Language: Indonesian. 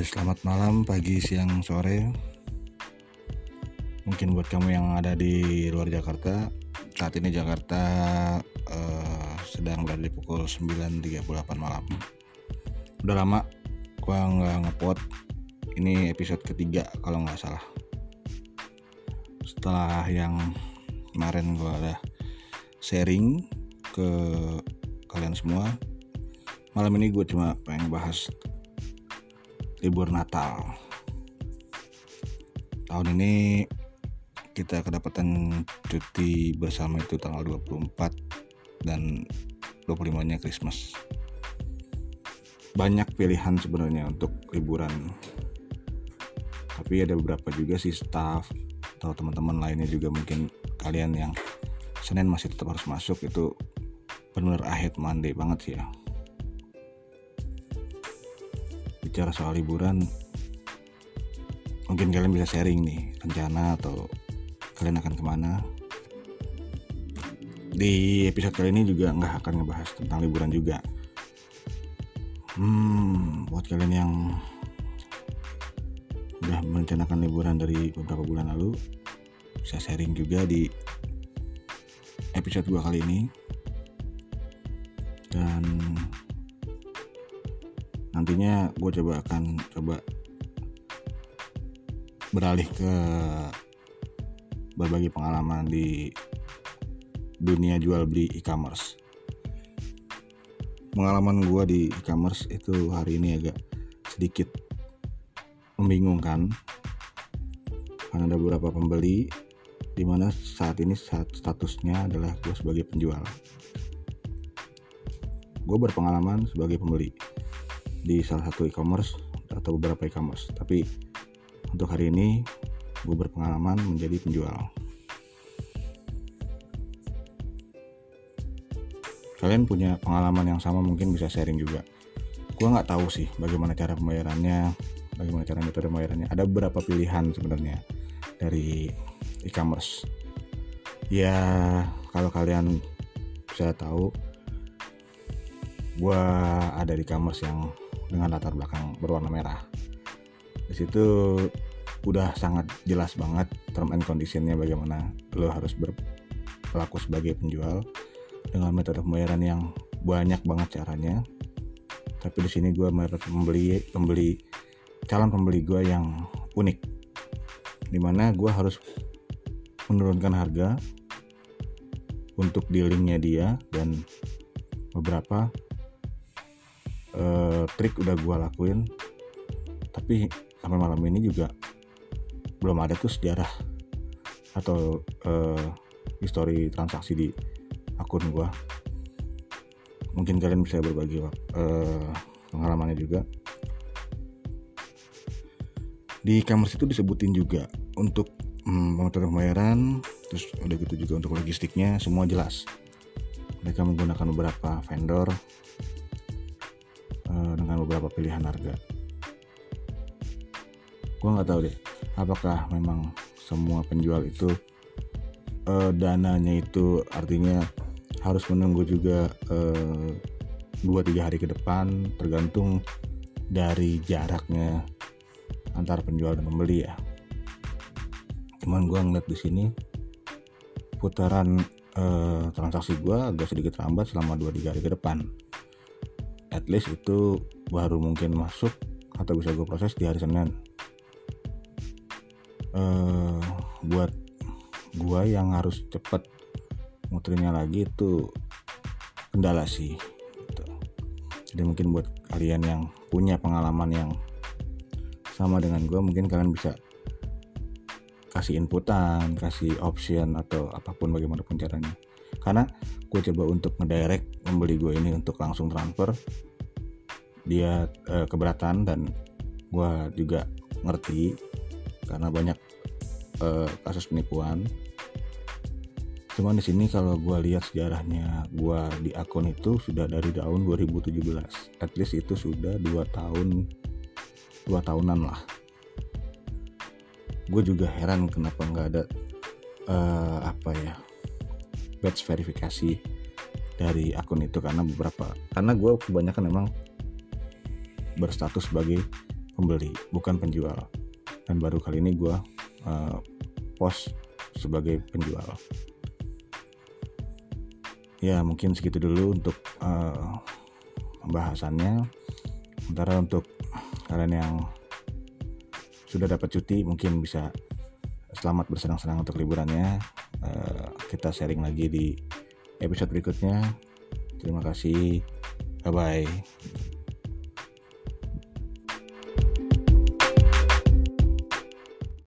Ya, selamat malam, pagi, siang, sore. Mungkin buat kamu yang ada di luar Jakarta, saat ini Jakarta uh, sedang berada di pukul 9.38 malam. Udah lama gua nggak ngepot. Ini episode ketiga kalau nggak salah. Setelah yang kemarin gua ada sharing ke kalian semua, malam ini gue cuma pengen bahas libur Natal. Tahun ini kita kedapatan cuti bersama itu tanggal 24 dan 25-nya Christmas. Banyak pilihan sebenarnya untuk liburan. Tapi ada beberapa juga sih staff atau teman-teman lainnya juga mungkin kalian yang Senin masih tetap harus masuk itu benar ahead Monday banget sih ya bicara soal liburan mungkin kalian bisa sharing nih rencana atau kalian akan ke mana. Di episode kali ini juga nggak akan ngebahas tentang liburan juga. Hmm buat kalian yang udah merencanakan liburan dari beberapa bulan lalu bisa sharing juga di episode dua kali ini. Dan nantinya gue coba akan coba beralih ke berbagi pengalaman di dunia jual beli e-commerce. Pengalaman gue di e-commerce itu hari ini agak sedikit membingungkan karena ada beberapa pembeli di mana saat ini statusnya adalah gue sebagai penjual. Gue berpengalaman sebagai pembeli di salah satu e-commerce atau beberapa e-commerce. Tapi untuk hari ini gue berpengalaman menjadi penjual. Kalian punya pengalaman yang sama mungkin bisa sharing juga. Gue nggak tahu sih bagaimana cara pembayarannya bagaimana cara metode pembayarannya. Ada beberapa pilihan sebenarnya dari e-commerce. Ya kalau kalian bisa tahu gue ada di e-commerce yang dengan latar belakang berwarna merah. Di situ udah sangat jelas banget term and conditionnya bagaimana lo harus berlaku sebagai penjual dengan metode pembayaran yang banyak banget caranya. Tapi di sini gue membeli pembeli calon pembeli gue yang unik, di mana gue harus menurunkan harga untuk dealingnya dia dan beberapa uh, trik udah gue lakuin tapi sampai malam ini juga belum ada tuh sejarah atau uh, histori transaksi di akun gue mungkin kalian bisa berbagi uh, pengalamannya juga. Di e-commerce itu disebutin juga untuk hmm, pembayaran terus udah gitu juga untuk logistiknya semua jelas. Mereka menggunakan beberapa vendor uh, dengan beberapa pilihan harga. Gue nggak tahu deh apakah memang semua penjual itu uh, dananya itu artinya harus menunggu juga uh, dua tiga hari ke depan tergantung dari jaraknya antar penjual dan pembeli ya. Cuman gue ngeliat di sini putaran uh, transaksi gue agak sedikit lambat selama dua tiga hari ke depan at least itu baru mungkin masuk atau bisa gue proses di hari Senin uh, buat gue yang harus cepet muternya lagi itu kendala sih gitu. jadi mungkin buat kalian yang punya pengalaman yang sama dengan gue mungkin kalian bisa kasih inputan kasih option atau apa pun bagaimanapun caranya karena gue coba untuk ngedirect membeli gue ini untuk langsung transfer. Dia uh, keberatan dan gue juga ngerti karena banyak uh, kasus penipuan. Cuman di sini kalau gue lihat sejarahnya gue di akun itu sudah dari tahun 2017 at least itu sudah dua tahun dua tahunan lah. Gue juga heran kenapa nggak ada uh, apa ya batch verifikasi dari akun itu karena beberapa karena gue kebanyakan memang berstatus sebagai pembeli bukan penjual. Dan baru kali ini gue uh, post sebagai penjual. Ya mungkin segitu dulu untuk uh, pembahasannya. Sementara untuk kalian yang sudah dapat cuti mungkin bisa selamat bersenang-senang untuk liburannya uh, kita sharing lagi di episode berikutnya. Terima kasih. Bye bye